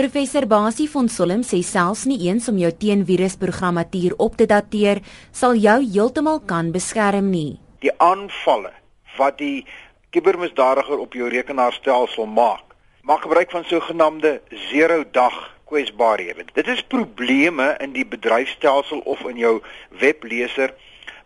Professor Basie van Solom sê selfs nie eens om jou teenvirusprogrammatuur op te dateer sal jou heeltemal kan beskerm nie. Die aanvalle wat die kubermisdadiger op jou rekenaarstelsel maak, maak gebruik van sogenaamde zero-dag kwesbaarhede. Dit is probleme in die bedryfstelsel of in jou webleser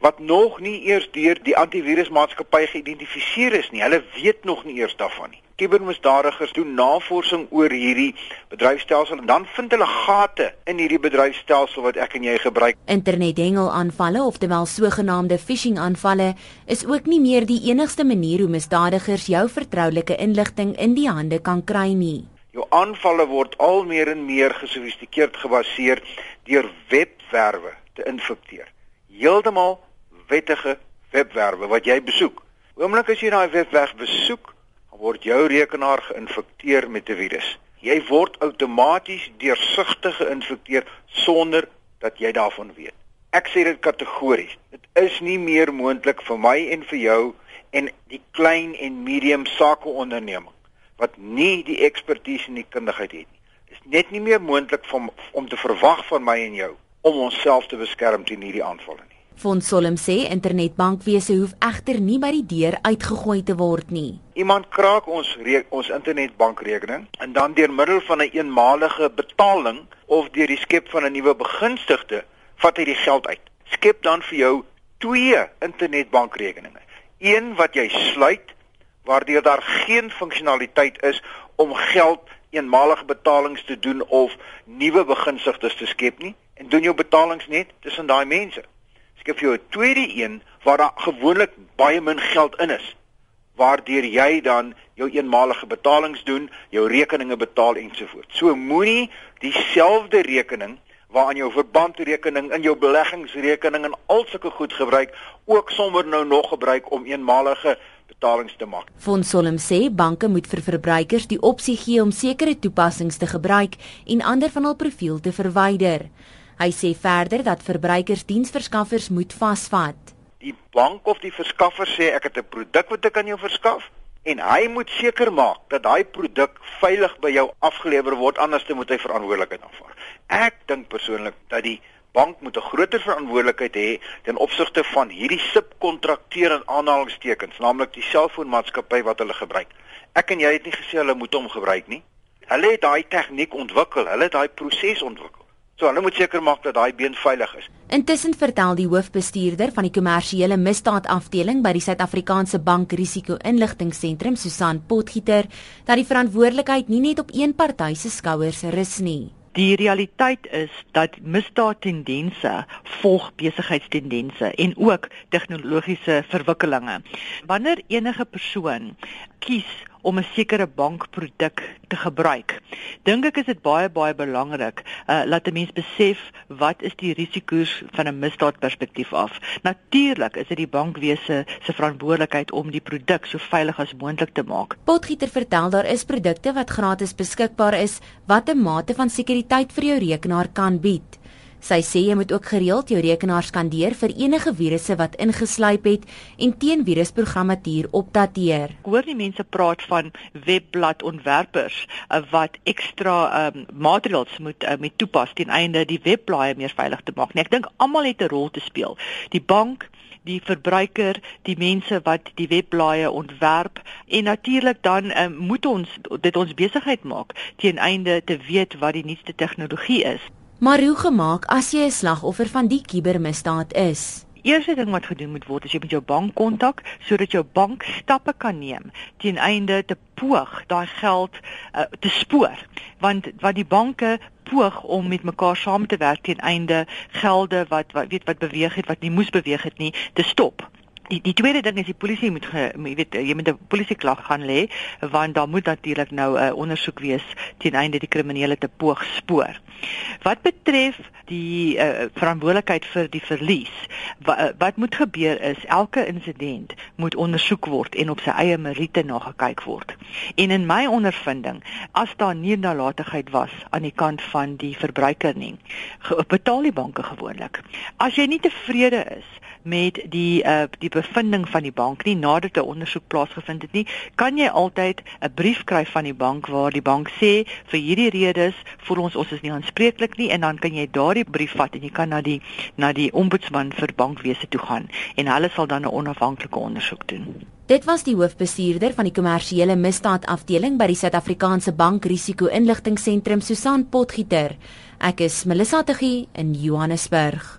wat nog nie eers deur die antivirusmaatskappy geïdentifiseer is nie. Hulle weet nog nie eers daarvan nie. Kubermisdadigers doen navorsing oor hierdie bedryfstelsel en dan vind hulle gate in hierdie bedryfstelsel wat ek en jy gebruik. Internethengelaanvalle, oftewel sogenaamde phishing aanvalle, is ook nie meer die enigste manier hoe misdadigers jou vertroulike inligting in die hande kan kry nie. Jou aanvalle word al meer en meer gesofistikeerd gebaseer deur webwerwe te infekteer. Heeltemal wettige webwerwe wat jy besoek. Oomblik as jy daai webwerf besoek, word jou rekenaar geïnfekteer met 'n virus. Jy word outomaties deursigtig geïnfekteer sonder dat jy daarvan weet. Ek sê dit kategories. Dit is nie meer moontlik vir my en vir jou en die klein en medium sakeonderneming wat nie die ekspertise en die kundigheid het nie. Dit is net nie meer moontlik om om te verwag van my en jou om onsself te beskerm teen hierdie aanvalle nie. Fons Solom sê internetbankwese hoef egter nie by die deur uitgegooi te word nie. Iemand kraak ons ons internetbankrekening en dan deur middel van 'n een eenmalige betaling of deur die skep van 'n nuwe begunstigde vat hy die geld uit. Skep dan vir jou twee internetbankrekeninge. Een wat jy sluit waardeur daar geen funksionaliteit is om geld eenmalige betalings te doen of nuwe begunstigdes te skep nie en doen jou betalings net tussen daai mense skep jy 'n tweede een waar daar gewoonlik baie min geld in is waardeur jy dan jou eenmalige betalings doen, jou rekeninge betaal ensovoorts. So moenie dieselfde rekening waaraan jou verbandrekening in jou beleggingsrekening en al sulke goed gebruik ook sommer nou nog gebruik om eenmalige betalings te maak. Fons Solom sê banke moet vir verbruikers die opsie gee om sekere toepassings te gebruik en ander van hul profiel te verwyder. Hy sê verder dat verbruikers diensverskaffers moet vasvat. Die bank of die verskaffer sê ek het 'n produk wat ek aan jou verskaf en hy moet seker maak dat daai produk veilig by jou afgelewer word anders moet hy verantwoordelikheid aanvaar. Ek dink persoonlik dat die bank moet 'n groter verantwoordelikheid hê ten opsigte van hierdie subkontrakteur en aanhalingstekens, naamlik die selfoonmaatskappy wat hulle gebruik. Ek en jy het nie gesê hulle moet hom gebruik nie. Hulle het daai tegniek ontwikkel, hulle het daai proses ontwikkel. So hulle moet seker maak dat daai been veilig is. Intussen vertel die hoofbestuurder van die kommersiële misdaadafdeling by die Suid-Afrikaanse Bank Risiko Inligtingseentrum, Susan Potgieter, dat die verantwoordelikheid nie net op een party se skouers rus nie. Die realiteit is dat misdaadtendense volg besigheidstendense en ook tegnologiese verwikkelinge. Wanneer enige persoon kies om 'n sekere bankproduk te gebruik. Dink ek is dit baie baie belangrik uh laat 'n mens besef wat is die risiko's van 'n misdaadperspektief af. Natuurlik is dit die bankwese se verantwoordelikheid om die produk so veilig as moontlik te maak. Potgieter vertel daar is produkte wat gratis beskikbaar is wat 'n mate van sekuriteit vir jou rekenaar kan bied. Sy sê jy moet ook gereeld jou rekenaar skandeer vir enige virusse wat ingeslyp het en teenvirusprogrammatuur opdateer. Ek hoor nie mense praat van webbladontwerpers uh, wat ekstra um, maatreëls moet uh, met toepas ten einde die webblaaie meer veilig te maak nie. Ek dink almal het 'n rol te speel. Die bank die verbruiker, die mense wat die webblaaie ontwerp en natuurlik dan um, moet ons dit ons besigheid maak teen einde te weet wat die nuutste tegnologie is. Maar hoe gemaak as jy 'n slagoffer van die kubermisdaad is? Eerste ding wat gedoen moet word is jy moet jou bank kontak sodat jou bank stappe kan neem teen einde te poog daai geld uh, te spoor want wat die banke poog om met mekaar saam te werk teen einde gelde wat wat weet wat beweeg het wat nie moes beweeg het nie te stop Die die tweede ding is die polisie moet jy weet jy moet 'n polisieklag gaan lê want daar moet natuurlik nou 'n uh, ondersoek wees teen einde die kriminele te poog spoor. Wat betref die uh, verantwoordelikheid vir die verlies, wat, uh, wat moet gebeur is elke insident moet ondersoek word en op sy eie meriete nagekyk word. En in my ondervinding, as daar nie nalatigheid was aan die kant van die verbruiker nie, betaal die banke gewoonlik. As jy nie tevrede is met die uh die bevinding van die bank nie nadat 'n ondersoek plaasgevind het nie, kan jy altyd 'n brief kry van die bank waar die bank sê vir hierdie redes voel ons ons is nie aanspreeklik nie en dan kan jy daardie brief vat en jy kan na die na die ombudsman vir bankwese toe gaan en hulle sal dan 'n onafhanklike ondersoek doen. Dit was die hoofbestuurder van die kommersiële misdaad afdeling by die Suid-Afrikaanse Bank Risiko Inligting Sentrum Susan Potgieter. Ek is Melissa Tuggie in Johannesburg.